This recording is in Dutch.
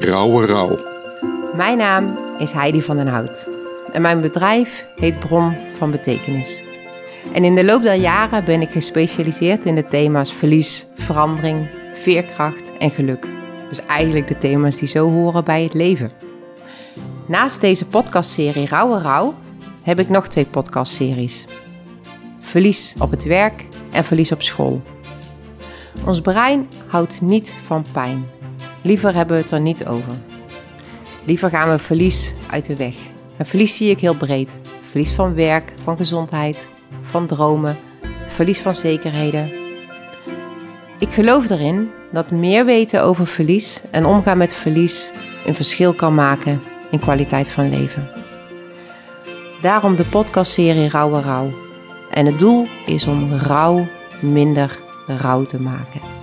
Rauwe Rauw. Mijn naam is Heidi van den Hout en mijn bedrijf heet Bron van Betekenis. En in de loop der jaren ben ik gespecialiseerd in de thema's verlies, verandering, veerkracht en geluk. Dus eigenlijk de thema's die zo horen bij het leven. Naast deze podcastserie Rauwe Rauw heb ik nog twee podcastseries. Verlies op het werk en verlies op school. Ons brein houdt niet van pijn. Liever hebben we het er niet over. Liever gaan we verlies uit de weg. En verlies zie ik heel breed. Verlies van werk, van gezondheid, van dromen, verlies van zekerheden. Ik geloof erin dat meer weten over verlies en omgaan met verlies een verschil kan maken in kwaliteit van leven. Daarom de podcastserie Rauwe Rauw. En het doel is om rouw minder rouw te maken.